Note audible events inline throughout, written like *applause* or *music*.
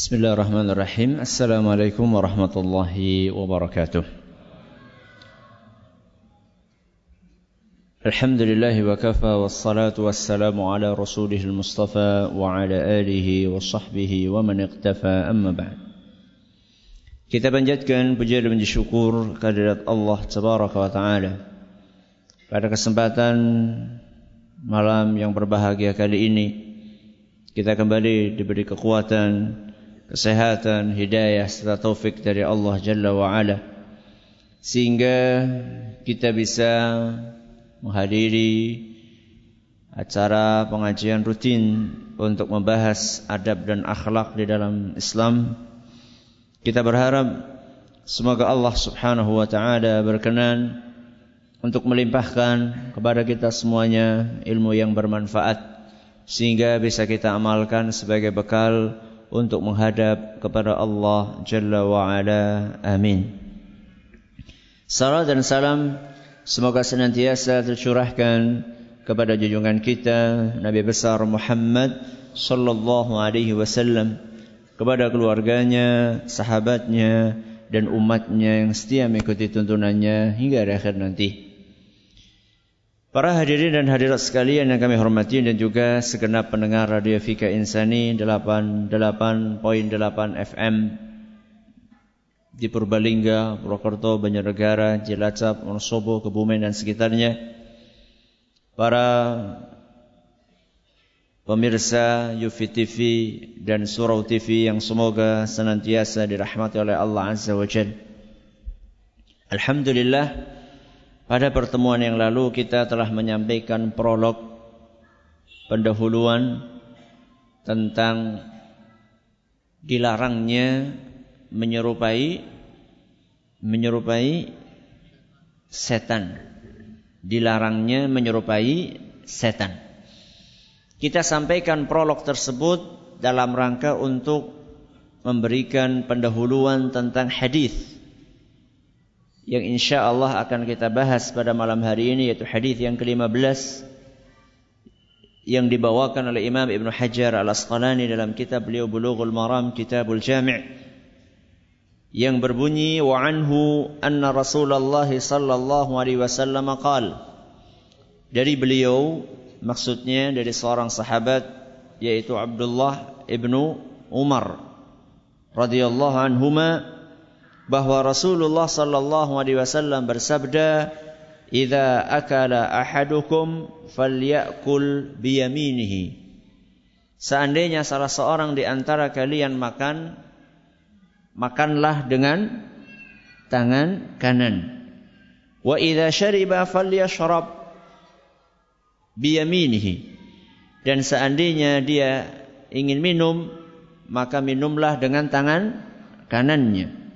بسم الله الرحمن الرحيم السلام عليكم ورحمة الله وبركاته الحمد لله وكفى والصلاة والسلام على رسوله المصطفى وعلى آله وصحبه ومن اقتفى أما بعد Kita panjatkan puja dan puji syukur kehadirat Allah Tabaraka wa Ta'ala Pada kesempatan malam yang berbahagia kali ini Kita kembali diberi kekuatan kesehatan, hidayah serta taufik dari Allah Jalla wa Ala sehingga kita bisa menghadiri acara pengajian rutin untuk membahas adab dan akhlak di dalam Islam. Kita berharap semoga Allah Subhanahu wa taala berkenan untuk melimpahkan kepada kita semuanya ilmu yang bermanfaat sehingga bisa kita amalkan sebagai bekal untuk menghadap kepada Allah Jalla wa Ala. Amin. Salam dan salam semoga senantiasa tercurahkan kepada junjungan kita Nabi besar Muhammad sallallahu alaihi wasallam kepada keluarganya, sahabatnya dan umatnya yang setia mengikuti tuntunannya hingga akhir nanti. Para hadirin dan hadirat sekalian yang kami hormati dan juga segenap pendengar Radio Fika Insani 88.8 FM di Purbalingga, Purwokerto, Banjarnegara, Cilacap, Wonosobo, Kebumen dan sekitarnya. Para pemirsa Yufi TV dan Surau TV yang semoga senantiasa dirahmati oleh Allah Azza wa Jalla. Alhamdulillah pada pertemuan yang lalu kita telah menyampaikan prolog pendahuluan tentang dilarangnya menyerupai menyerupai setan. Dilarangnya menyerupai setan. Kita sampaikan prolog tersebut dalam rangka untuk memberikan pendahuluan tentang hadis yang insya Allah akan kita bahas pada malam hari ini yaitu hadis yang ke-15 yang dibawakan oleh Imam Ibn Hajar Al-Asqalani dalam kitab beliau Bulughul Maram Kitabul Jami' yang berbunyi wa anhu anna Rasulullah sallallahu alaihi wasallam qaal dari beliau maksudnya dari seorang sahabat yaitu Abdullah ibnu Umar radhiyallahu anhuma bahwa Rasulullah sallallahu alaihi wasallam bersabda, "Idza akala ahadukum falyakul biyaminihi." Seandainya salah seorang di antara kalian makan, makanlah dengan tangan kanan. Wa idza syariba falyashrab biyaminihi. Dan seandainya dia ingin minum, maka minumlah dengan tangan kanannya.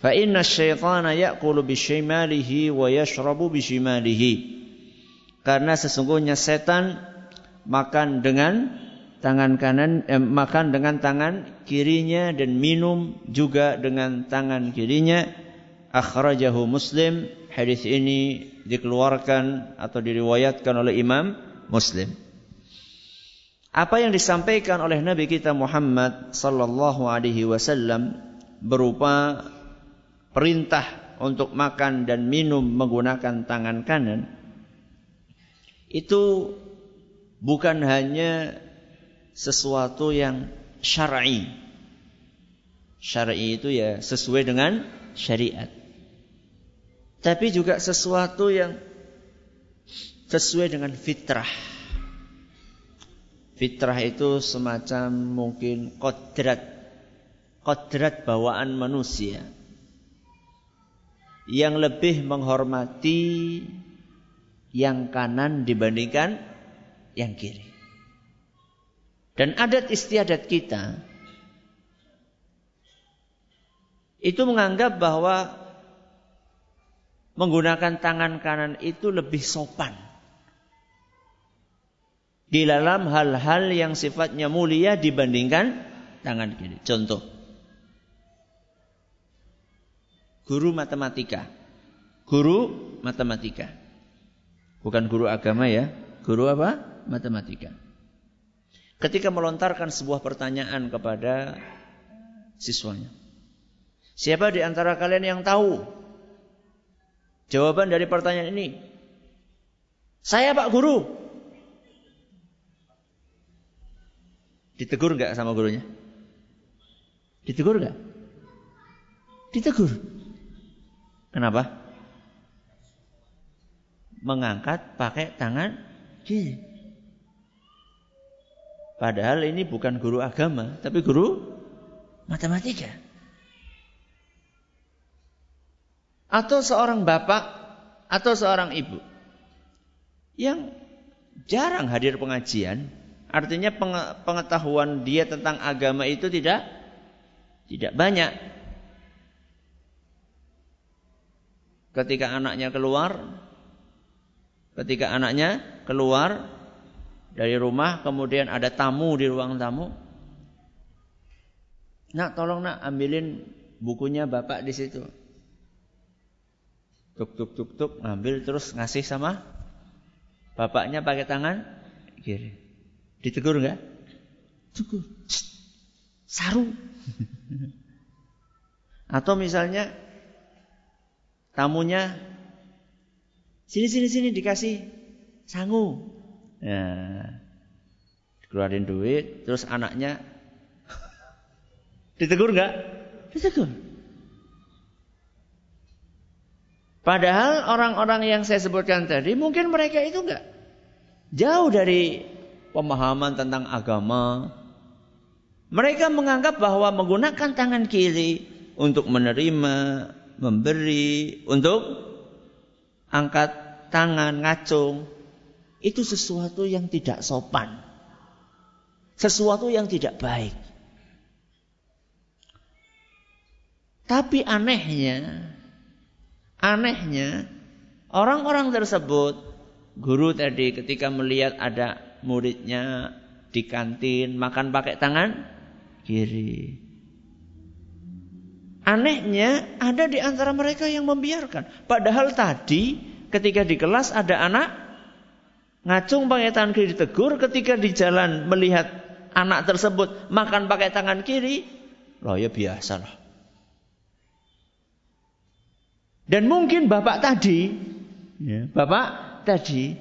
Fa inna syaitana ya'kulu bishimalihi wa yashrabu bishimalihi. Karena sesungguhnya setan makan dengan tangan kanan eh, makan dengan tangan kirinya dan minum juga dengan tangan kirinya. Akhrajahu Muslim. Hadis ini dikeluarkan atau diriwayatkan oleh Imam Muslim. Apa yang disampaikan oleh Nabi kita Muhammad sallallahu alaihi wasallam berupa perintah untuk makan dan minum menggunakan tangan kanan itu bukan hanya sesuatu yang syar'i. Syar'i itu ya sesuai dengan syariat. Tapi juga sesuatu yang sesuai dengan fitrah. Fitrah itu semacam mungkin kodrat kodrat bawaan manusia yang lebih menghormati yang kanan dibandingkan yang kiri. Dan adat istiadat kita itu menganggap bahwa menggunakan tangan kanan itu lebih sopan. Di dalam hal-hal yang sifatnya mulia dibandingkan tangan kiri. Contoh, guru matematika. Guru matematika. Bukan guru agama ya. Guru apa? Matematika. Ketika melontarkan sebuah pertanyaan kepada siswanya. Siapa di antara kalian yang tahu jawaban dari pertanyaan ini? Saya Pak Guru. Ditegur nggak sama gurunya? Ditegur nggak? Ditegur. Kenapa? Mengangkat pakai tangan kiri. Padahal ini bukan guru agama, tapi guru matematika. Atau seorang bapak atau seorang ibu yang jarang hadir pengajian, artinya pengetahuan dia tentang agama itu tidak tidak banyak. Ketika anaknya keluar, ketika anaknya keluar dari rumah, kemudian ada tamu di ruang tamu. Nak, tolong nak ambilin bukunya bapak di situ. Tuk tuk tuk tuk ngambil terus ngasih sama bapaknya pakai tangan kiri. Ditegur nggak? Tegur. Saru. *laughs* Atau misalnya tamunya sini sini sini dikasih sangu. Ya. Keluarin duit, terus anaknya *laughs* ditegur nggak? Ditegur. Padahal orang-orang yang saya sebutkan tadi mungkin mereka itu enggak jauh dari pemahaman tentang agama. Mereka menganggap bahwa menggunakan tangan kiri untuk menerima, memberi, untuk angkat tangan, ngacung, itu sesuatu yang tidak sopan. Sesuatu yang tidak baik. Tapi anehnya, anehnya orang-orang tersebut, guru tadi ketika melihat ada muridnya di kantin makan pakai tangan kiri. Anehnya ada di antara mereka yang membiarkan. Padahal tadi ketika di kelas ada anak Ngacung pakai tangan kiri ditegur ketika di jalan melihat anak tersebut makan pakai tangan kiri. Loh ya biasa lah. Dan mungkin bapak tadi, ya, bapak tadi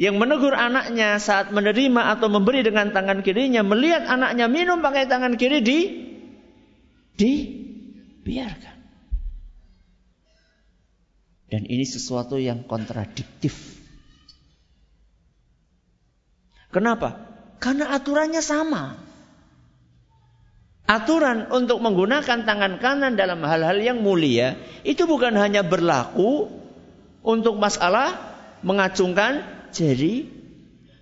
yang menegur anaknya saat menerima atau memberi dengan tangan kirinya melihat anaknya minum pakai tangan kiri di di biarkan. Dan ini sesuatu yang kontradiktif Kenapa? Karena aturannya sama. Aturan untuk menggunakan tangan kanan dalam hal-hal yang mulia itu bukan hanya berlaku untuk masalah mengacungkan jari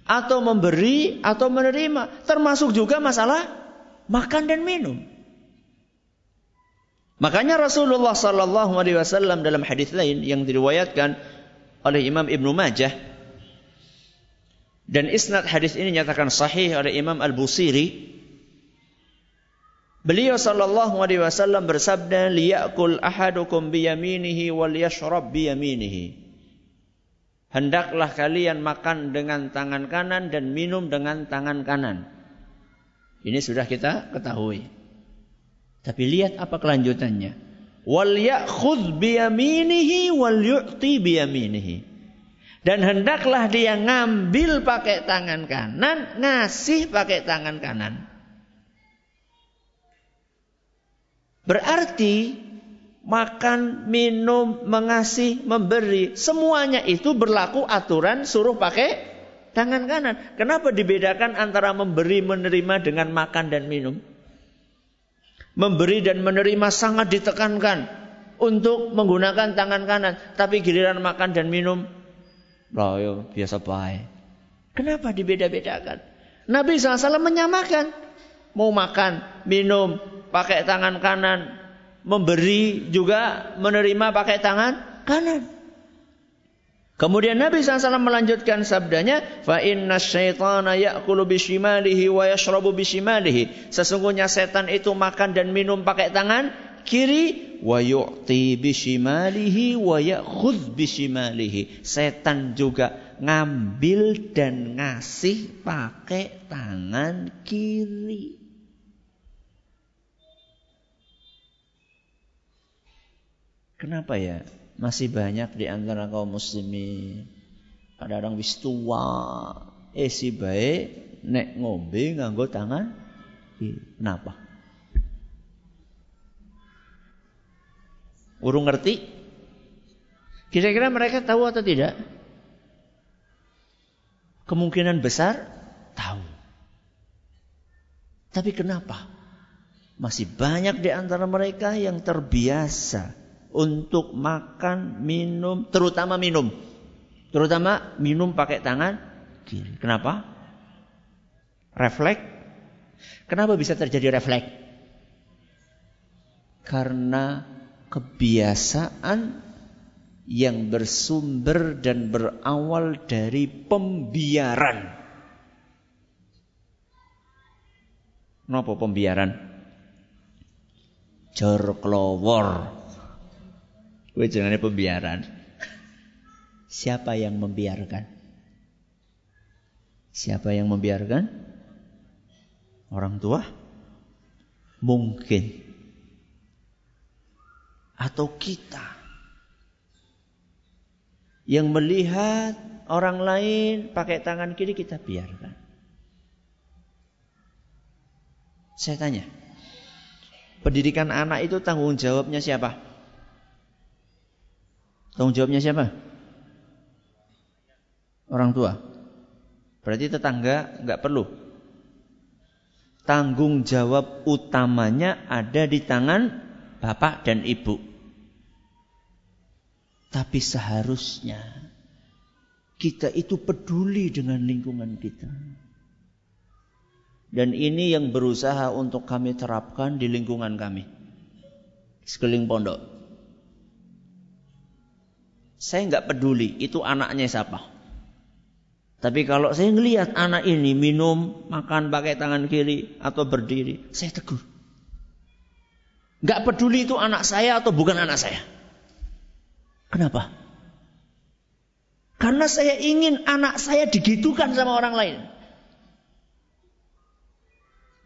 atau memberi atau menerima, termasuk juga masalah makan dan minum. Makanya Rasulullah Sallallahu Alaihi Wasallam dalam hadis lain yang diriwayatkan oleh Imam Ibnu Majah dan isnad hadis ini nyatakan sahih oleh Imam Al-Busiri. Beliau sallallahu alaihi wasallam bersabda, "Liyakul ahadukum biyaminihi wal yashrab biyaminihi." Hendaklah kalian makan dengan tangan kanan dan minum dengan tangan kanan. Ini sudah kita ketahui. Tapi lihat apa kelanjutannya. Wal ya'khudh biyaminihi wal yu'ti biyaminihi. Dan hendaklah dia ngambil pakai tangan kanan, ngasih pakai tangan kanan. Berarti makan, minum, mengasih, memberi, semuanya itu berlaku aturan suruh pakai tangan kanan. Kenapa dibedakan antara memberi, menerima dengan makan dan minum? Memberi dan menerima sangat ditekankan untuk menggunakan tangan kanan, tapi giliran makan dan minum Loh, biasa baik. Kenapa dibeda-bedakan? Nabi SAW menyamakan. Mau makan, minum, pakai tangan kanan. Memberi juga menerima pakai tangan kanan. Kemudian Nabi SAW melanjutkan sabdanya, fa inna syaitana ya'kulu bishimalihi wa yashrabu bishimalihi. Sesungguhnya setan itu makan dan minum pakai tangan kiri wa yu'ti bishimalihi wa ya'khudh bishimalihi. Setan juga ngambil dan ngasih pakai tangan kiri. Kenapa ya? Masih banyak di antara kaum muslimin. Ada orang wis tua, eh si baik nek ngombe nganggo tangan Kenapa? Urung ngerti? Kira-kira mereka tahu atau tidak? Kemungkinan besar tahu. Tapi kenapa? Masih banyak di antara mereka yang terbiasa untuk makan, minum, terutama minum. Terutama minum pakai tangan kiri. Kenapa? Refleks. Kenapa bisa terjadi refleks? Karena kebiasaan yang bersumber dan berawal dari pembiaran. Kenapa pembiaran? Jor Gue jangan pembiaran. Siapa yang membiarkan? Siapa yang membiarkan? Orang tua? Mungkin atau kita yang melihat orang lain pakai tangan kiri kita biarkan. Saya tanya, pendidikan anak itu tanggung jawabnya siapa? Tanggung jawabnya siapa? Orang tua. Berarti tetangga nggak perlu. Tanggung jawab utamanya ada di tangan bapak dan ibu. Tapi seharusnya kita itu peduli dengan lingkungan kita. Dan ini yang berusaha untuk kami terapkan di lingkungan kami. Sekeliling pondok. Saya nggak peduli itu anaknya siapa. Tapi kalau saya ngelihat anak ini minum, makan pakai tangan kiri atau berdiri, saya tegur. Nggak peduli itu anak saya atau bukan anak saya. Kenapa? Karena saya ingin anak saya digitukan sama orang lain.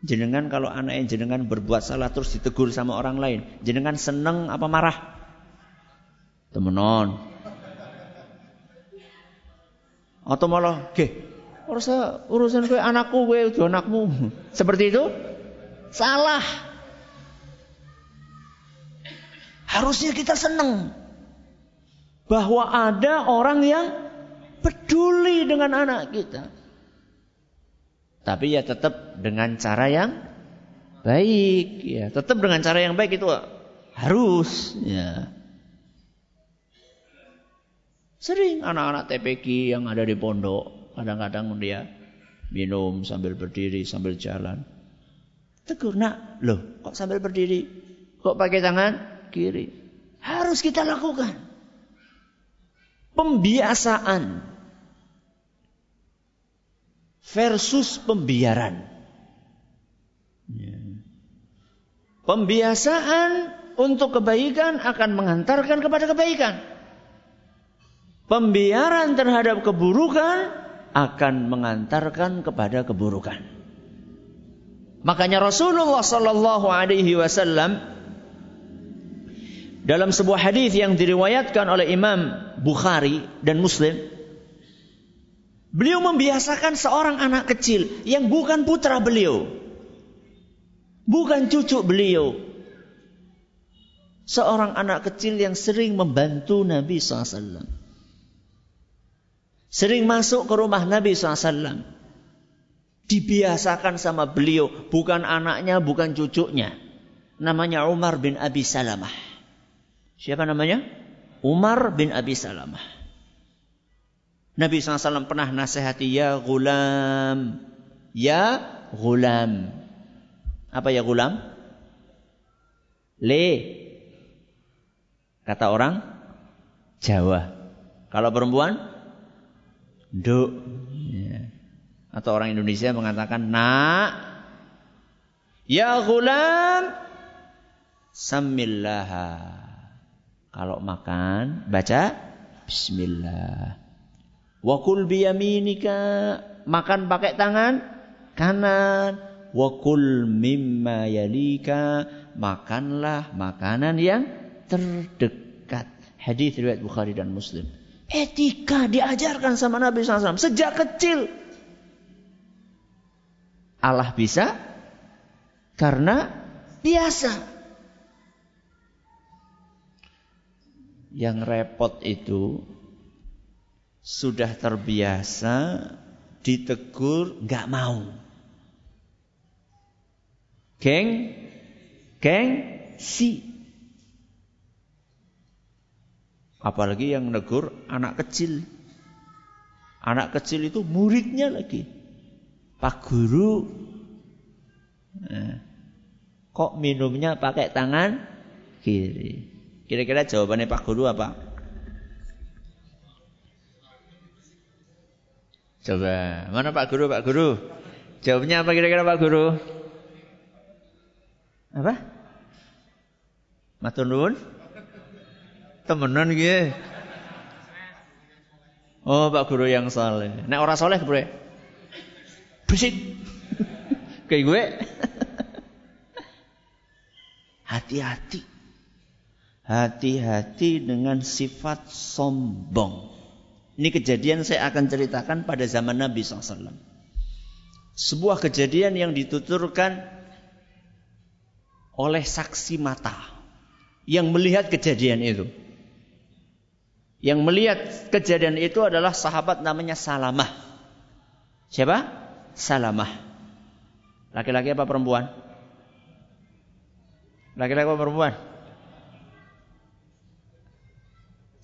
Jenengan kalau anak yang jenengan berbuat salah terus ditegur sama orang lain, jenengan seneng apa marah? Temenon. Atau malah, "Ge, urusan urusan gue anakku, udah anakmu." *laughs* Seperti itu? Salah. Harusnya kita seneng bahwa ada orang yang peduli dengan anak kita. Tapi ya tetap dengan cara yang baik, ya tetap dengan cara yang baik itu harus, ya. Sering anak-anak TPK yang ada di pondok, kadang-kadang dia minum sambil berdiri, sambil jalan. Tegur, nak, loh kok sambil berdiri? Kok pakai tangan kiri? Harus kita lakukan pembiasaan versus pembiaran. Ya. Pembiasaan untuk kebaikan akan mengantarkan kepada kebaikan. Pembiaran terhadap keburukan akan mengantarkan kepada keburukan. Makanya Rasulullah Sallallahu Alaihi Wasallam dalam sebuah hadis yang diriwayatkan oleh Imam Bukhari dan Muslim, beliau membiasakan seorang anak kecil yang bukan putra beliau, bukan cucu beliau, seorang anak kecil yang sering membantu Nabi SAW. Sering masuk ke rumah Nabi SAW. Dibiasakan sama beliau, bukan anaknya, bukan cucunya. Namanya Umar bin Abi Salamah. Siapa namanya? Umar bin Abi Salamah. Nabi SAW pernah nasihati ya gulam. Ya gulam. Apa ya gulam? Le. Kata orang Jawa. Kalau perempuan? Duk. Ya. Atau orang Indonesia mengatakan nak. Ya gulam. Samillaha. Kalau makan baca bismillah. Wa kul biyaminika makan pakai tangan kanan. Wa kul mimma yalika makanlah makanan yang terdekat. dekat. Hadis riwayat Bukhari dan Muslim. Etika diajarkan sama Nabi SAW sejak kecil. Allah bisa karena biasa. Yang repot itu sudah terbiasa ditegur nggak mau. Geng, geng, si. Apalagi yang negur anak kecil. Anak kecil itu muridnya lagi. Pak guru. Nah, kok minumnya pakai tangan kiri? Kira-kira jawabannya Pak guru apa? Coba, mana Pak guru, Pak guru? Jawabnya apa kira-kira Pak guru? Apa? Matur nuwun? Temenan gitu. Oh, Pak Guru yang saleh. Nek orang saleh bre. Berisik. *laughs* Kayak gue. *laughs* Hati-hati. Hati-hati dengan sifat sombong. Ini kejadian saya akan ceritakan pada zaman Nabi SAW. Sebuah kejadian yang dituturkan oleh saksi mata yang melihat kejadian itu. Yang melihat kejadian itu adalah sahabat namanya Salamah. Siapa? Salamah. Laki-laki apa perempuan? Laki-laki apa perempuan?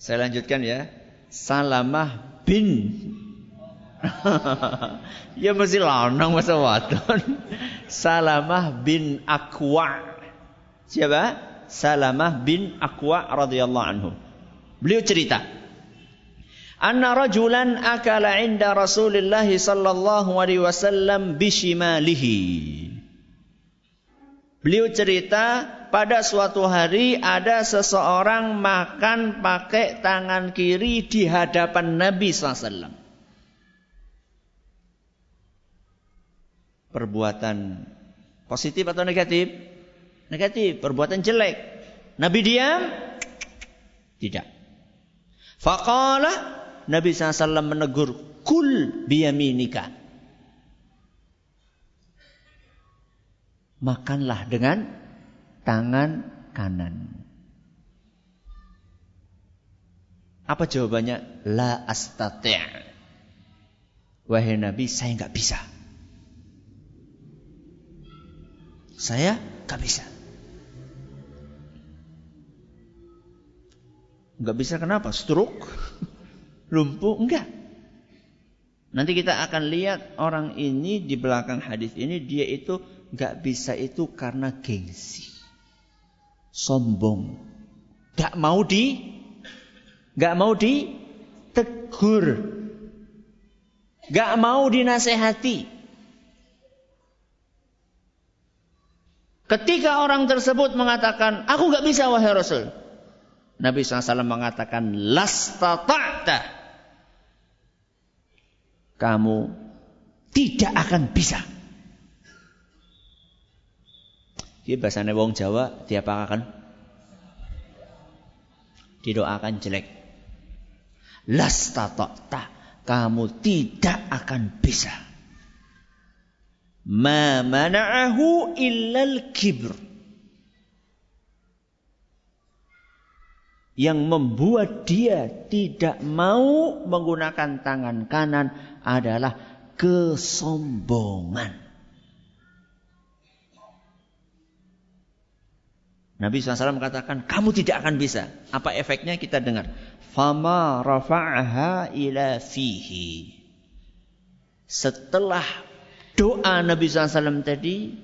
Saya lanjutkan ya. Salamah bin *laughs* ya mesti lanang masa wadon. Salamah bin Akwa. Siapa? Salamah bin Akwa radhiyallahu anhu. Beliau cerita. Anna rajulan akala inda Rasulullah sallallahu alaihi wasallam bishimalihi. Beliau cerita pada suatu hari ada seseorang makan pakai tangan kiri di hadapan Nabi SAW. Perbuatan positif atau negatif? Negatif, perbuatan jelek. Nabi diam? Tidak. Faqala Nabi SAW menegur kul biyaminika. Makanlah dengan tangan kanan. Apa jawabannya? La astati'. Wahai Nabi, saya nggak bisa. Saya nggak bisa. Enggak bisa kenapa? Stroke? Lumpuh? Enggak. Nanti kita akan lihat orang ini di belakang hadis ini dia itu enggak bisa itu karena gengsi. Sombong. Enggak mau di enggak mau ditegur. Enggak mau dinasehati. Ketika orang tersebut mengatakan, aku enggak bisa wahai Rasul. Nabi SAW mengatakan lastata'ta kamu tidak akan bisa. Ini bahasanya wong Jawa diapakan? Didoakan jelek. Lastata'ta kamu tidak akan bisa. Ma mana'ahu illal kibr. Yang membuat dia tidak mau menggunakan tangan kanan adalah kesombongan. Nabi SAW mengatakan, kamu tidak akan bisa. Apa efeknya kita dengar. Fama rafa'aha ila fihi. Setelah doa Nabi SAW tadi,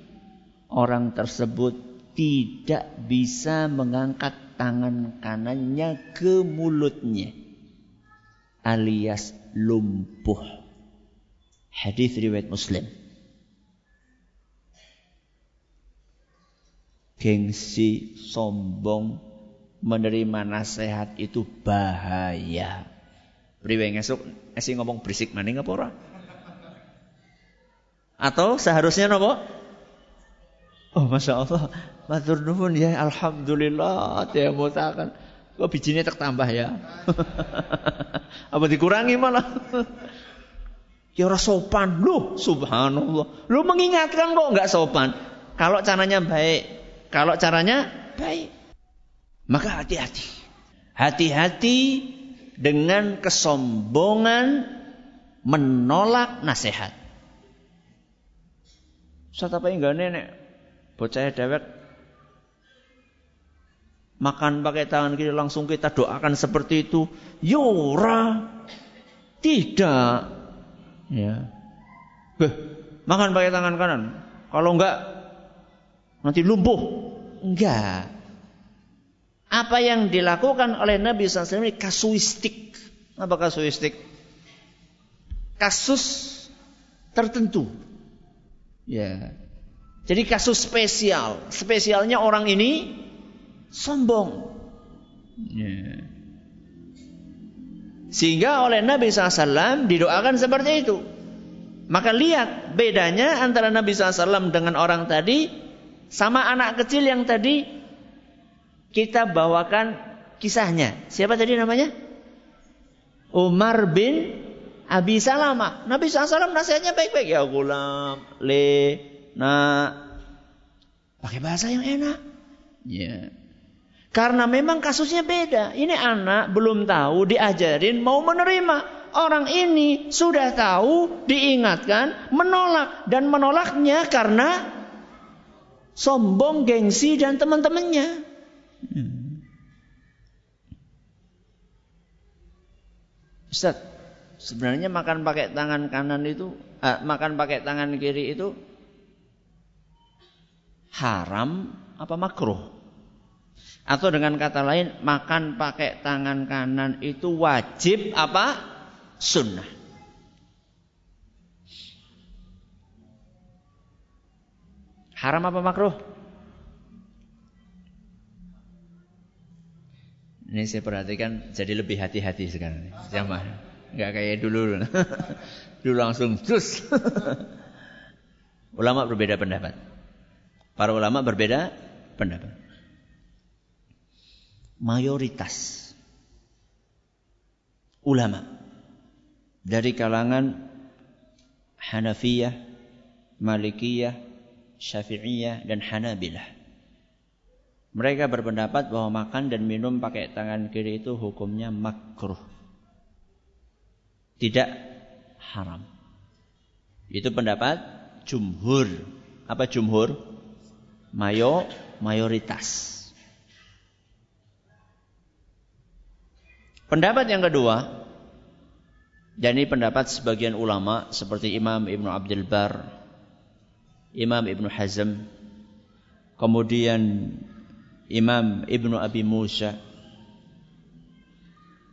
orang tersebut tidak bisa mengangkat tangan kanannya ke mulutnya alias lumpuh. Hadis riwayat Muslim. Gengsi, sombong, menerima nasihat itu bahaya. Priwe ngesuk esi ngomong berisik maning apa ora? Atau seharusnya nopo? Oh Masya Allah Matur nuhun ya Alhamdulillah Dia mutakan Kok bijinya tak tambah ya? *laughs* Apa dikurangi malah? *laughs* ya ora sopan. Loh, subhanallah. Lu mengingatkan kok nggak sopan. Kalau caranya baik, kalau caranya baik. Maka hati-hati. Hati-hati dengan kesombongan menolak nasihat. Ustaz apa enggak nenek? Bocah dewek makan pakai tangan kiri langsung kita doakan seperti itu. Yura. Tidak. Ya. Beh, makan pakai tangan kanan. Kalau enggak nanti lumpuh. Enggak. Apa yang dilakukan oleh Nabi SAW ini kasuistik. Apa kasuistik? Kasus tertentu. Ya. Jadi kasus spesial. Spesialnya orang ini sombong. Ya. Sehingga oleh Nabi SAW didoakan seperti itu. Maka lihat bedanya antara Nabi SAW dengan orang tadi sama anak kecil yang tadi kita bawakan kisahnya. Siapa tadi namanya? Umar bin Abi Salamah. Nabi SAW nasihatnya baik-baik. Ya gulam, le, na. Pakai bahasa yang enak. Ya. Yeah. Karena memang kasusnya beda. Ini anak belum tahu, diajarin, mau menerima. Orang ini sudah tahu, diingatkan, menolak. Dan menolaknya karena sombong, gengsi, dan teman-temannya. Hmm. Ustaz, sebenarnya makan pakai tangan kanan itu, eh, makan pakai tangan kiri itu haram apa makruh? Atau dengan kata lain, makan pakai tangan kanan itu wajib apa? Sunnah. Haram apa makruh? Ini saya perhatikan jadi lebih hati-hati sekarang. Jamaah. Enggak kayak dulu. *laughs* dulu langsung terus. *laughs* ulama berbeda pendapat. Para ulama berbeda pendapat mayoritas ulama dari kalangan Hanafiyah, Malikiyah, Syafi'iyah dan Hanabilah. Mereka berpendapat bahwa makan dan minum pakai tangan kiri itu hukumnya makruh. Tidak haram. Itu pendapat jumhur. Apa jumhur? Mayo mayoritas. Pendapat yang kedua, dan ini pendapat sebagian ulama seperti Imam Ibnu Abdul Bar, Imam Ibnu Hazm, kemudian Imam Ibnu Abi Musa,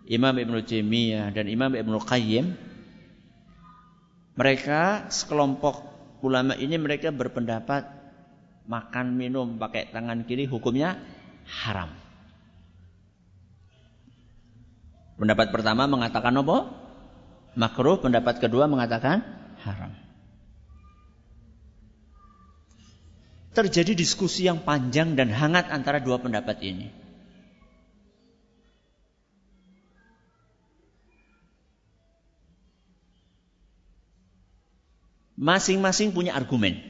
Imam Ibnu Taimiyah dan Imam Ibnu Qayyim mereka sekelompok ulama ini mereka berpendapat makan minum pakai tangan kiri hukumnya haram. Pendapat pertama mengatakan apa? Makruh. Pendapat kedua mengatakan haram. Terjadi diskusi yang panjang dan hangat antara dua pendapat ini. Masing-masing punya argumen.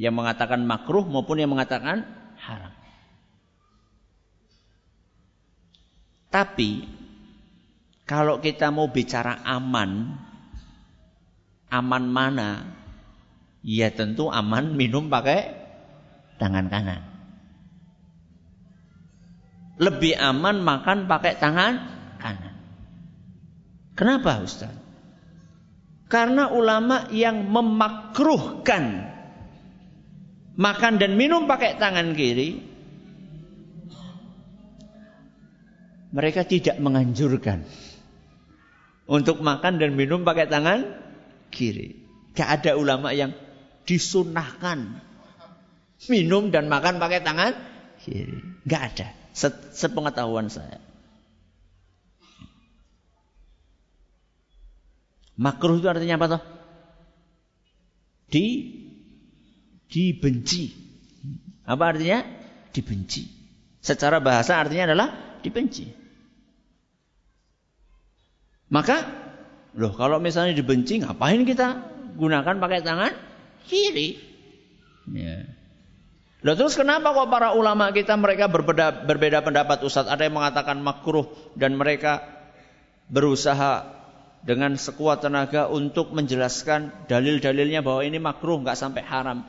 Yang mengatakan makruh maupun yang mengatakan haram. Tapi kalau kita mau bicara aman, aman mana? Ya tentu aman minum pakai tangan kanan. Lebih aman makan pakai tangan kanan. Kenapa Ustaz? Karena ulama yang memakruhkan makan dan minum pakai tangan kiri mereka tidak menganjurkan untuk makan dan minum pakai tangan kiri. Gak ada ulama yang disunahkan minum dan makan pakai tangan kiri. Gak ada. Sepengetahuan saya. Makruh itu artinya apa toh? Di dibenci. Apa artinya? Dibenci. Secara bahasa artinya adalah dibenci. Maka, loh kalau misalnya dibenci, ngapain kita gunakan pakai tangan kiri? Ya. Loh terus kenapa kok para ulama kita mereka berbeda, berbeda pendapat Ustaz? Ada yang mengatakan makruh dan mereka berusaha dengan sekuat tenaga untuk menjelaskan dalil-dalilnya bahwa ini makruh nggak sampai haram.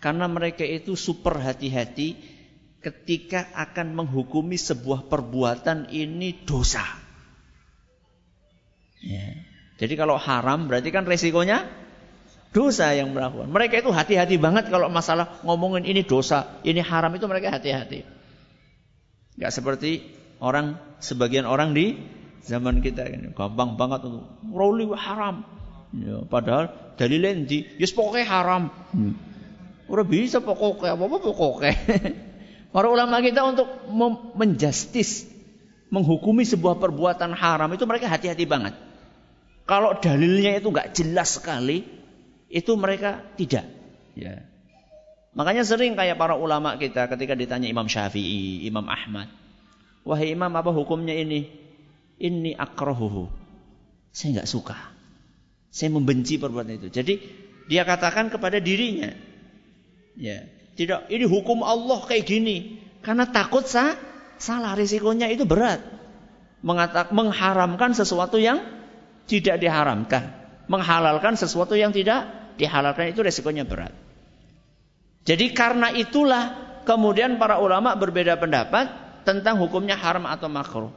Karena mereka itu super hati-hati ketika akan menghukumi sebuah perbuatan ini dosa. Ya. Jadi kalau haram berarti kan resikonya dosa yang melakukan. Mereka itu hati-hati banget kalau masalah ngomongin ini dosa, ini haram itu mereka hati-hati. Gak seperti orang sebagian orang di zaman kita ini gampang banget untuk roli haram. Ya, padahal dalilnya di, ya pokoknya haram. Hmm. Udah bisa pokoknya apa apa pokoknya. *laughs* Para ulama kita untuk menjustis, menghukumi sebuah perbuatan haram itu mereka hati-hati banget. Kalau dalilnya itu nggak jelas sekali, itu mereka tidak. Ya. Makanya sering kayak para ulama kita ketika ditanya Imam Syafi'i, Imam Ahmad. Wahai Imam apa hukumnya ini? Ini akrohuhu. Saya nggak suka. Saya membenci perbuatan itu. Jadi dia katakan kepada dirinya. Ya, tidak ini hukum Allah kayak gini. Karena takut sah, salah risikonya itu berat. Mengatak, mengharamkan sesuatu yang tidak diharamkan. Menghalalkan sesuatu yang tidak dihalalkan itu resikonya berat. Jadi karena itulah kemudian para ulama berbeda pendapat tentang hukumnya haram atau makruh.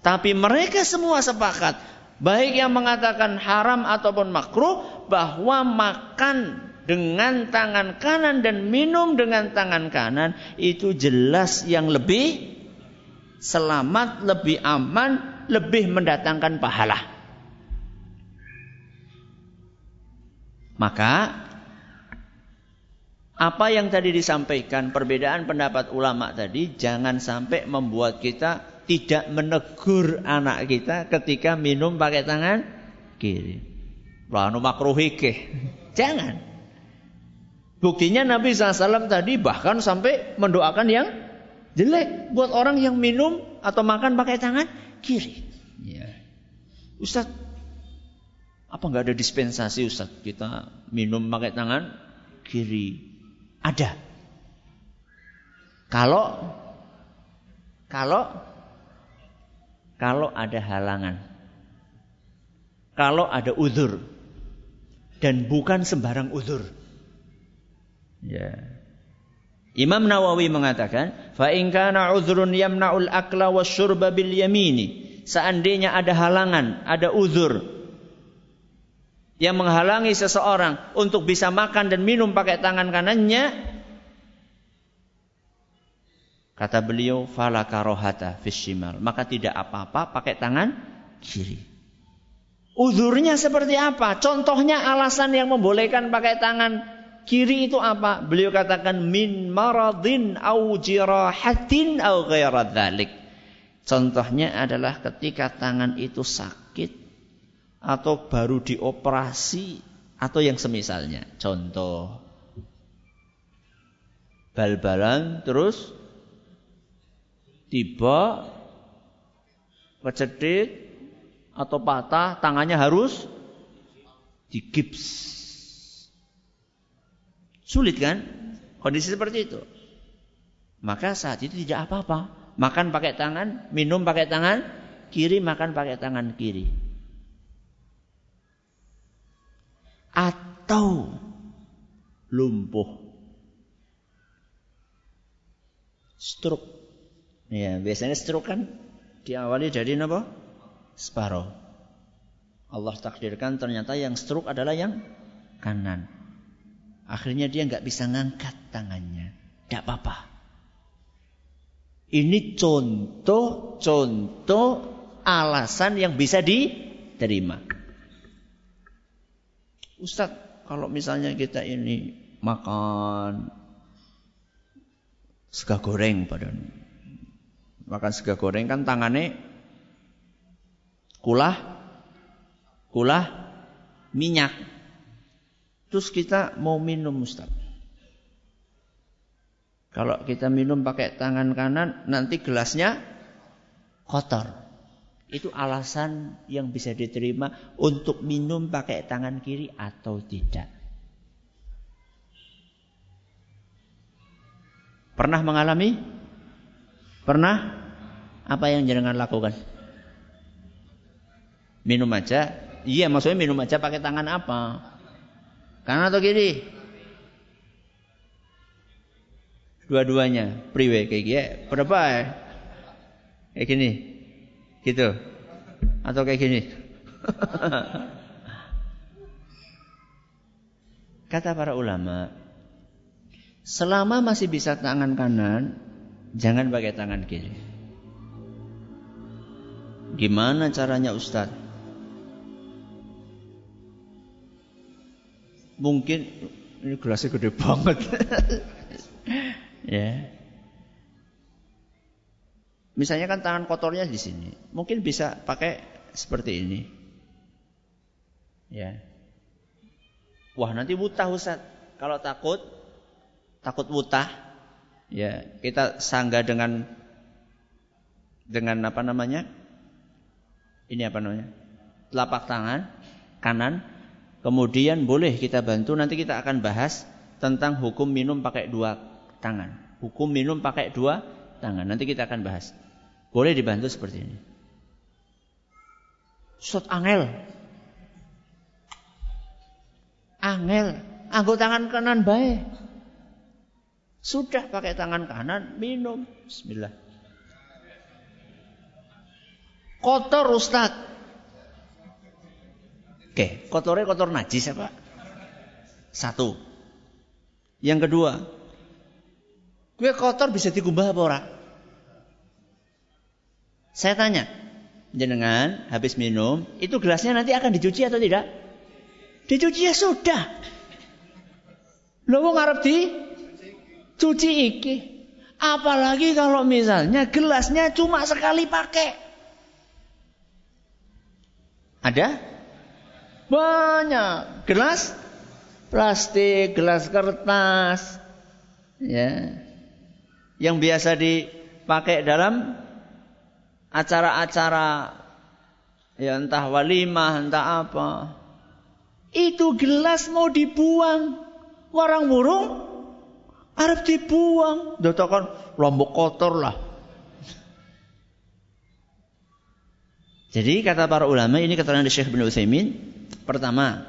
Tapi mereka semua sepakat baik yang mengatakan haram ataupun makruh bahwa makan dengan tangan kanan dan minum dengan tangan kanan itu jelas yang lebih selamat, lebih aman, lebih mendatangkan pahala. Maka apa yang tadi disampaikan perbedaan pendapat ulama tadi jangan sampai membuat kita tidak menegur anak kita ketika minum pakai tangan kiri. Lanu makruhike. Jangan. Buktinya Nabi SAW tadi bahkan sampai mendoakan yang jelek buat orang yang minum atau makan pakai tangan kiri. Ya. Ustaz, apa nggak ada dispensasi Ustaz? Kita minum pakai tangan kiri. Ada. Kalau kalau kalau ada halangan. Kalau ada uzur dan bukan sembarang uzur. Ya. Imam Nawawi mengatakan, "Fa in kana uzrun yamna'ul akla wasyurba bil yamini." Seandainya ada halangan, ada uzur yang menghalangi seseorang untuk bisa makan dan minum pakai tangan kanannya kata beliau fala karohata fishimal. Maka tidak apa-apa pakai tangan kiri. Uzurnya seperti apa? Contohnya alasan yang membolehkan pakai tangan kiri itu apa? Beliau katakan min maradin au jirahatin au ghairadh contohnya adalah ketika tangan itu sakit atau baru dioperasi atau yang semisalnya. Contoh bal-balan terus tiba kecedit atau patah tangannya harus digips. Sulit kan? Kondisi seperti itu. Maka saat itu tidak apa-apa. Makan pakai tangan, minum pakai tangan kiri, makan pakai tangan kiri. Atau lumpuh. Stroke. Ya, biasanya stroke kan diawali dari apa? Separuh. Allah takdirkan ternyata yang stroke adalah yang kanan. Akhirnya dia nggak bisa ngangkat tangannya. Tidak apa-apa. Ini contoh-contoh alasan yang bisa diterima. Ustadz, kalau misalnya kita ini makan sega goreng pada makan sega goreng kan tangannya kulah kulah minyak. Terus kita mau minum Ustaz. Kalau kita minum pakai tangan kanan nanti gelasnya kotor. Itu alasan yang bisa diterima untuk minum pakai tangan kiri atau tidak. Pernah mengalami? Pernah? Apa yang jangan lakukan? Minum aja. Iya, maksudnya minum aja pakai tangan apa? Kanan atau kiri? Dua-duanya. Priwe kayak gini. Berapa ya? Kayak gini. Gitu. Atau kayak gini. *laughs* Kata para ulama, selama masih bisa tangan kanan, jangan pakai tangan kiri. Gimana caranya Ustadz? Mungkin ini gelasnya gede banget. *laughs* ya. Misalnya kan tangan kotornya di sini, mungkin bisa pakai seperti ini. Ya. Wah, nanti wutah Ustaz. Kalau takut takut wutah, ya, kita sangga dengan dengan apa namanya? Ini apa namanya? Telapak tangan kanan. Kemudian boleh kita bantu nanti kita akan bahas tentang hukum minum pakai dua tangan. Hukum minum pakai dua tangan. Nanti kita akan bahas. Boleh dibantu seperti ini. Ustaz angel. Angel. Anggo tangan kanan baik. Sudah pakai tangan kanan, minum. Bismillah. Kotor Ustaz. Oke, kotornya kotor najis ya Pak? Satu. Yang kedua, gue kotor bisa dikumbah apa orang? Saya tanya, jenengan habis minum, itu gelasnya nanti akan dicuci atau tidak? Dicuci ya sudah. Lo mau ngarep di cuci iki. Apalagi kalau misalnya gelasnya cuma sekali pakai. Ada? Banyak. Gelas plastik, gelas kertas. Ya. Yang biasa dipakai dalam acara-acara ya entah walimah, entah apa. Itu gelas mau dibuang. Warang burung harus dibuang. Dotokan lombok kotor lah. Jadi kata para ulama ini keterangan dari Syekh bin Utsaimin. Pertama,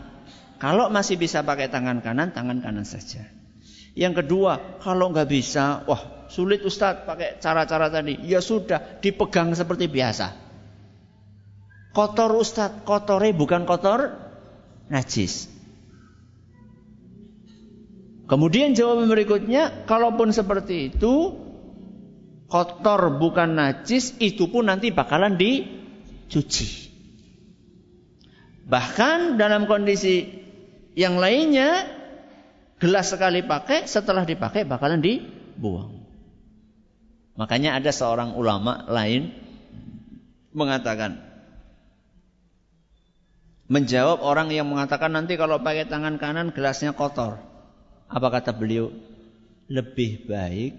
kalau masih bisa pakai tangan kanan, tangan kanan saja. Yang kedua, kalau nggak bisa, wah Sulit Ustadz pakai cara-cara tadi. Ya sudah, dipegang seperti biasa. Kotor Ustadz, kotornya bukan kotor najis. Kemudian jawaban berikutnya, kalaupun seperti itu, kotor bukan najis, itu pun nanti bakalan dicuci. Bahkan dalam kondisi yang lainnya, gelas sekali pakai, setelah dipakai bakalan dibuang. Makanya ada seorang ulama lain mengatakan menjawab orang yang mengatakan nanti kalau pakai tangan kanan gelasnya kotor. Apa kata beliau? Lebih baik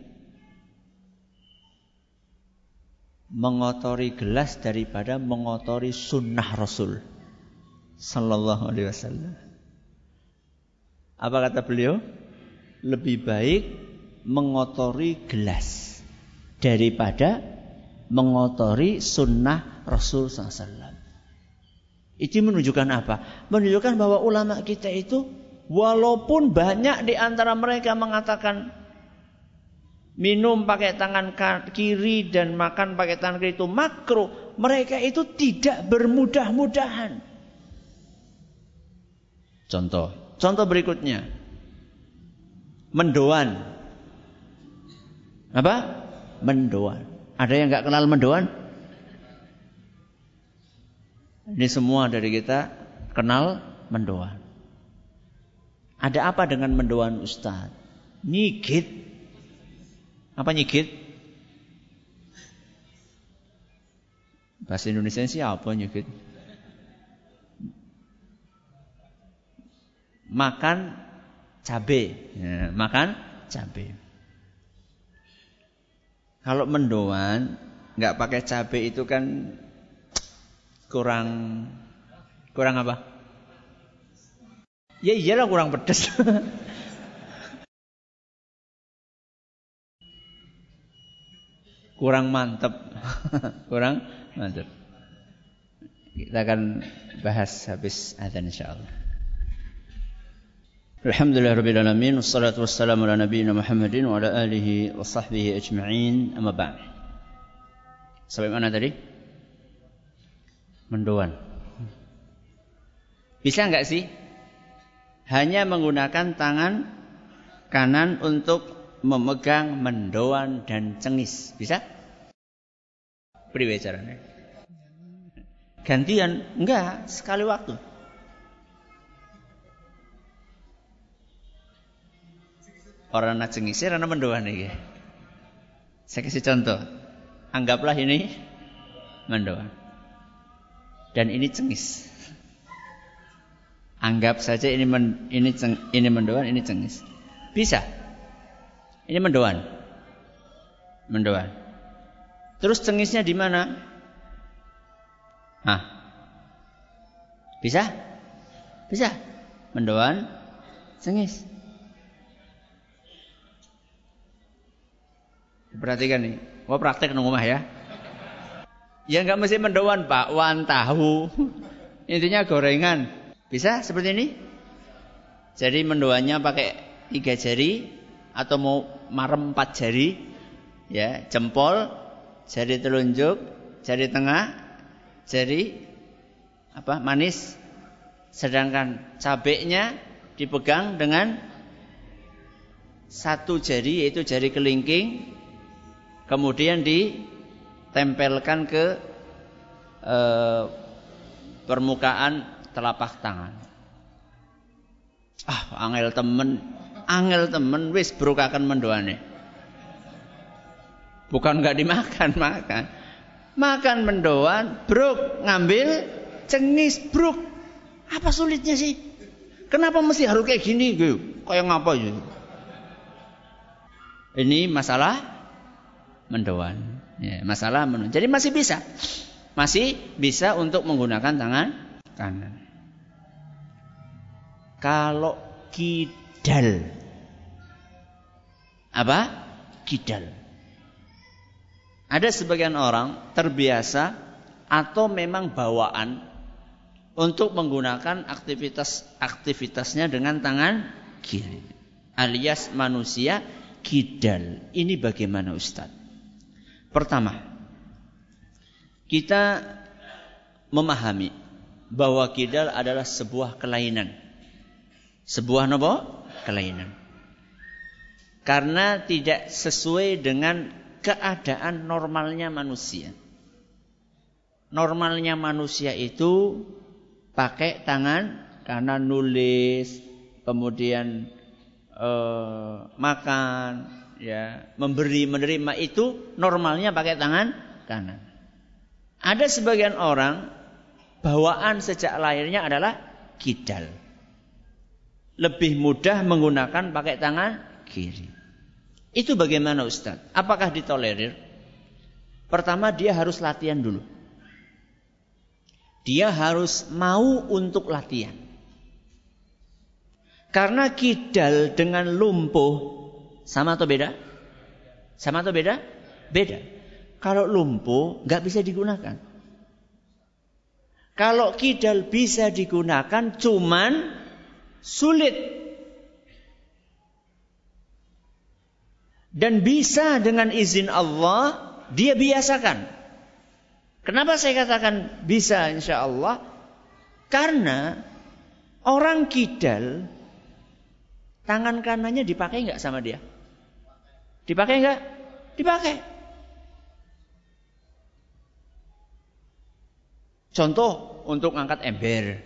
mengotori gelas daripada mengotori sunnah Rasul Sallallahu Alaihi Wasallam. Apa kata beliau? Lebih baik mengotori gelas daripada mengotori sunnah Rasul SAW. Itu menunjukkan apa? Menunjukkan bahwa ulama kita itu walaupun banyak di antara mereka mengatakan minum pakai tangan kiri dan makan pakai tangan kiri itu makro, mereka itu tidak bermudah-mudahan. Contoh, contoh berikutnya. Mendoan. Apa? mendoan. Ada yang nggak kenal mendoan? Ini semua dari kita kenal mendoan. Ada apa dengan mendoan Ustaz? Nyigit. Apa nyigit? Bahasa Indonesia siapa nyigit? Makan cabai. Ya, makan cabai. Kalau mendoan nggak pakai cabai itu kan kurang kurang apa? Ya iyalah kurang pedas. *laughs* kurang mantep. *laughs* kurang mantep. Kita akan bahas habis azan insyaallah. Alhamdulillah rabbil alamin wassalatu wassalamu ala nabiyyina Muhammadin wa ala alihi wa sahbihi ajma'in amma ba'd. Sampai mana tadi? Mendoan. Bisa enggak sih hanya menggunakan tangan kanan untuk memegang mendoan dan cengis. Bisa? Priwe caranya? Gantian? Enggak, sekali waktu. Orang nak cengis, orang mendoan nih. Saya kasih contoh. Anggaplah ini mendoan. Dan ini cengis. Anggap saja ini men, ini ceng, ini mendoan, ini cengis. Bisa. Ini mendoan. Mendoan. Terus cengisnya di mana? Hah. Bisa? Bisa. Mendoan, cengis. Perhatikan nih. Gua praktek nunggu rumah ya. Ya nggak mesti mendoan, Pak. Wan tahu. *laughs* Intinya gorengan. Bisa seperti ini? Jadi mendoanya pakai tiga jari atau mau marem empat jari, ya jempol, jari telunjuk, jari tengah, jari apa manis. Sedangkan cabenya dipegang dengan satu jari yaitu jari kelingking, kemudian ditempelkan ke eh, permukaan telapak tangan. Ah, angel temen, angel temen wis brukaken mendoane. Bukan nggak dimakan, makan. Makan mendoan, bruk ngambil cengis bruk. Apa sulitnya sih? Kenapa mesti harus kayak gini? Kayak ngapa ya? Ini masalah mendoan. Ya, masalah mendoan. Jadi masih bisa. Masih bisa untuk menggunakan tangan kanan. Kalau kidal. Apa? Kidal. Ada sebagian orang terbiasa atau memang bawaan untuk menggunakan aktivitas-aktivitasnya dengan tangan kiri. Alias manusia kidal. Ini bagaimana Ustaz? Pertama, kita memahami bahwa kidal adalah sebuah kelainan. Sebuah nopo? Kelainan. Karena tidak sesuai dengan keadaan normalnya manusia. Normalnya manusia itu pakai tangan karena nulis, kemudian eh, makan, ya, memberi, menerima itu normalnya pakai tangan kanan. Ada sebagian orang bawaan sejak lahirnya adalah kidal. Lebih mudah menggunakan pakai tangan kiri. Itu bagaimana Ustaz? Apakah ditolerir? Pertama dia harus latihan dulu. Dia harus mau untuk latihan. Karena kidal dengan lumpuh sama atau beda? Sama atau beda? Beda. Kalau lumpuh nggak bisa digunakan. Kalau kidal bisa digunakan cuman sulit. Dan bisa dengan izin Allah dia biasakan. Kenapa saya katakan bisa insya Allah? Karena orang kidal tangan kanannya dipakai nggak sama dia? Dipakai nggak? Dipakai. Contoh untuk angkat ember.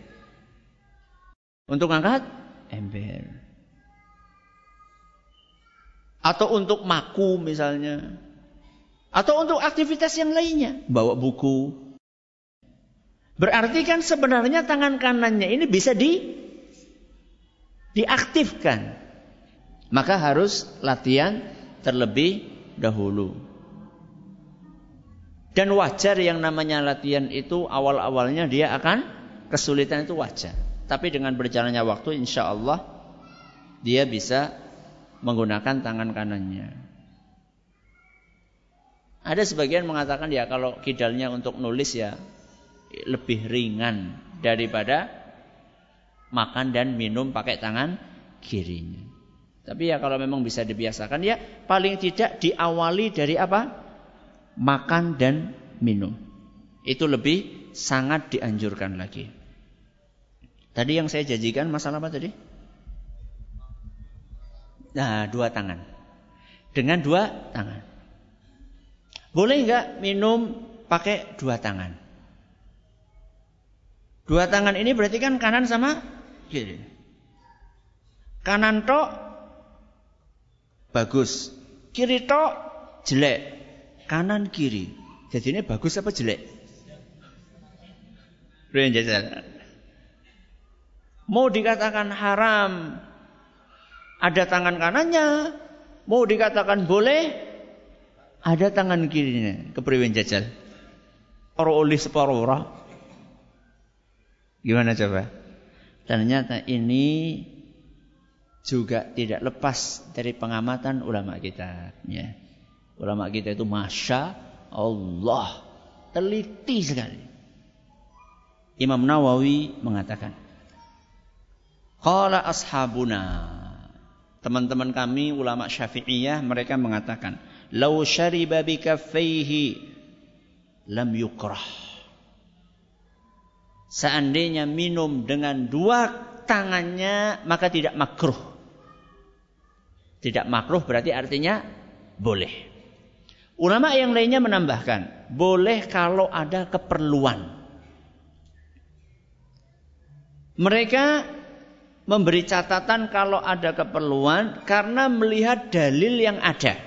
Untuk angkat ember. Atau untuk maku misalnya. Atau untuk aktivitas yang lainnya. Bawa buku. Berarti kan sebenarnya tangan kanannya ini bisa di diaktifkan. Maka harus latihan terlebih dahulu. Dan wajar yang namanya latihan itu awal-awalnya dia akan kesulitan itu wajar. Tapi dengan berjalannya waktu insya Allah dia bisa menggunakan tangan kanannya. Ada sebagian mengatakan ya kalau kidalnya untuk nulis ya lebih ringan daripada makan dan minum pakai tangan kirinya. Tapi ya kalau memang bisa dibiasakan ya paling tidak diawali dari apa? Makan dan minum. Itu lebih sangat dianjurkan lagi. Tadi yang saya janjikan masalah apa tadi? Nah, dua tangan. Dengan dua tangan. Boleh nggak minum pakai dua tangan? Dua tangan ini berarti kan kanan sama kiri. Kanan tok bagus, kiri tok jelek. Kanan kiri. Jadi ini bagus apa jelek? Mau dikatakan haram, ada tangan kanannya. Mau dikatakan boleh, ada tangan kirinya. Kepriwen jajal. Oro oleh separuh orang. Gimana coba? Ternyata ini juga tidak lepas dari pengamatan ulama kita. Ya. Ulama kita itu masya Allah teliti sekali. Imam Nawawi mengatakan, Qala ashabuna. Teman-teman kami ulama Syafi'iyah mereka mengatakan, "Lau syariba bikaffaihi lam yukrah." Seandainya minum dengan dua tangannya maka tidak makruh. Tidak makruh berarti artinya boleh. Ulama yang lainnya menambahkan, boleh kalau ada keperluan. Mereka memberi catatan kalau ada keperluan karena melihat dalil yang ada.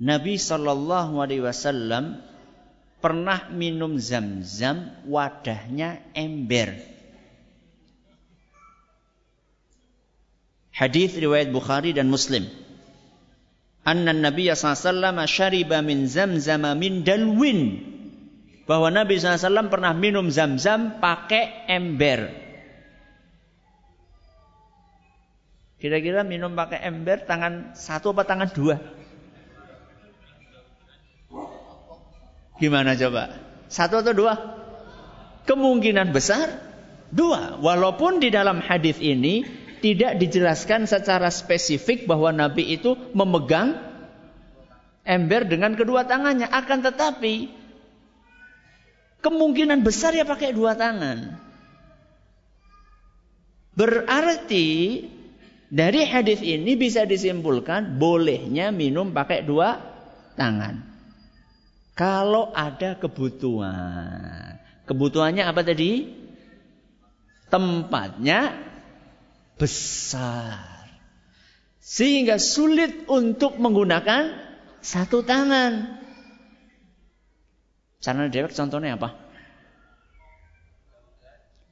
Nabi Shallallahu Alaihi Wasallam pernah minum zam-zam wadahnya ember. Hadis riwayat Bukhari dan Muslim. Anna Nabi wasallam syariba min zamzama min dalwin bahwa Nabi SAW pernah minum zam-zam pakai ember. Kira-kira minum pakai ember tangan satu apa tangan dua? Gimana coba? Satu atau dua? Kemungkinan besar dua. Walaupun di dalam hadis ini tidak dijelaskan secara spesifik bahwa Nabi itu memegang ember dengan kedua tangannya. Akan tetapi Kemungkinan besar ya pakai dua tangan. Berarti dari hadis ini bisa disimpulkan bolehnya minum pakai dua tangan. Kalau ada kebutuhan. Kebutuhannya apa tadi? Tempatnya besar. Sehingga sulit untuk menggunakan satu tangan. Cara dewek contohnya apa?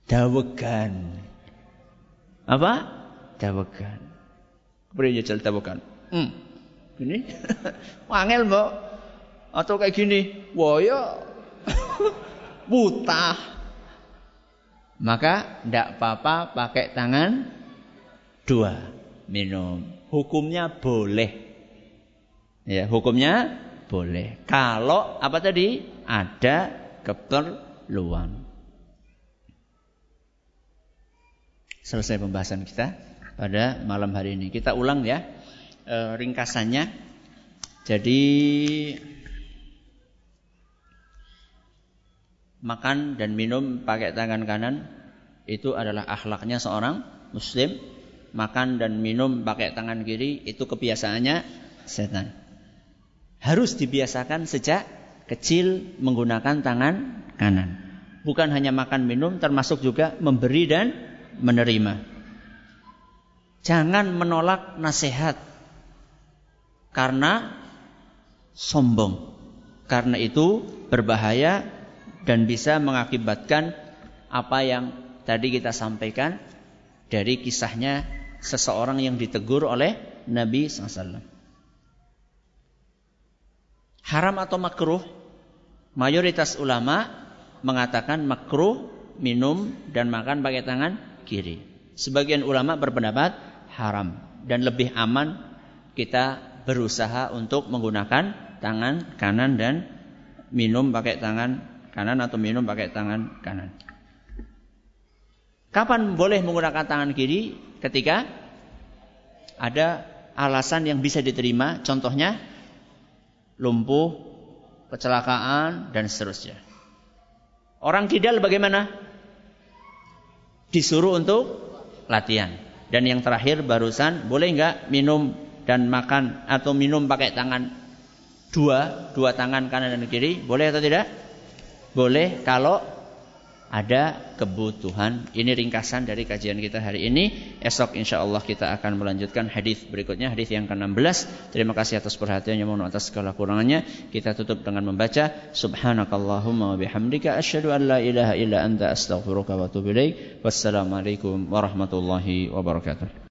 Dawegan. Apa? Dawegan. Beri jajal dawegan. Hmm. Gini. *laughs* Wangel mbok. Atau kayak gini. Wah ya. *laughs* Buta. Maka tidak apa-apa pakai tangan dua minum. Hukumnya boleh. Ya, hukumnya boleh. Kalau apa tadi? Ada keperluan. Selesai pembahasan kita pada malam hari ini. Kita ulang ya e, ringkasannya. Jadi makan dan minum pakai tangan kanan itu adalah akhlaknya seorang muslim. Makan dan minum pakai tangan kiri itu kebiasaannya setan harus dibiasakan sejak kecil menggunakan tangan kanan. Bukan hanya makan minum termasuk juga memberi dan menerima. Jangan menolak nasihat karena sombong. Karena itu berbahaya dan bisa mengakibatkan apa yang tadi kita sampaikan dari kisahnya seseorang yang ditegur oleh Nabi SAW. Haram atau makruh? Mayoritas ulama mengatakan makruh minum dan makan pakai tangan kiri. Sebagian ulama berpendapat haram dan lebih aman kita berusaha untuk menggunakan tangan kanan dan minum pakai tangan kanan atau minum pakai tangan kanan. Kapan boleh menggunakan tangan kiri? Ketika ada alasan yang bisa diterima, contohnya lumpuh, kecelakaan, dan seterusnya. Orang kidal bagaimana? Disuruh untuk latihan. Dan yang terakhir barusan, boleh nggak minum dan makan atau minum pakai tangan dua, dua tangan kanan dan kiri? Boleh atau tidak? Boleh kalau ada kebutuhan. Ini ringkasan dari kajian kita hari ini. Esok insya Allah kita akan melanjutkan hadis berikutnya, hadis yang ke-16. Terima kasih atas perhatiannya, mohon atas segala kurangannya. Kita tutup dengan membaca Subhanakallahumma wa bihamdika asyhadu an la ilaha illa anta astaghfiruka wa atubu ilaik. Wassalamualaikum warahmatullahi wabarakatuh.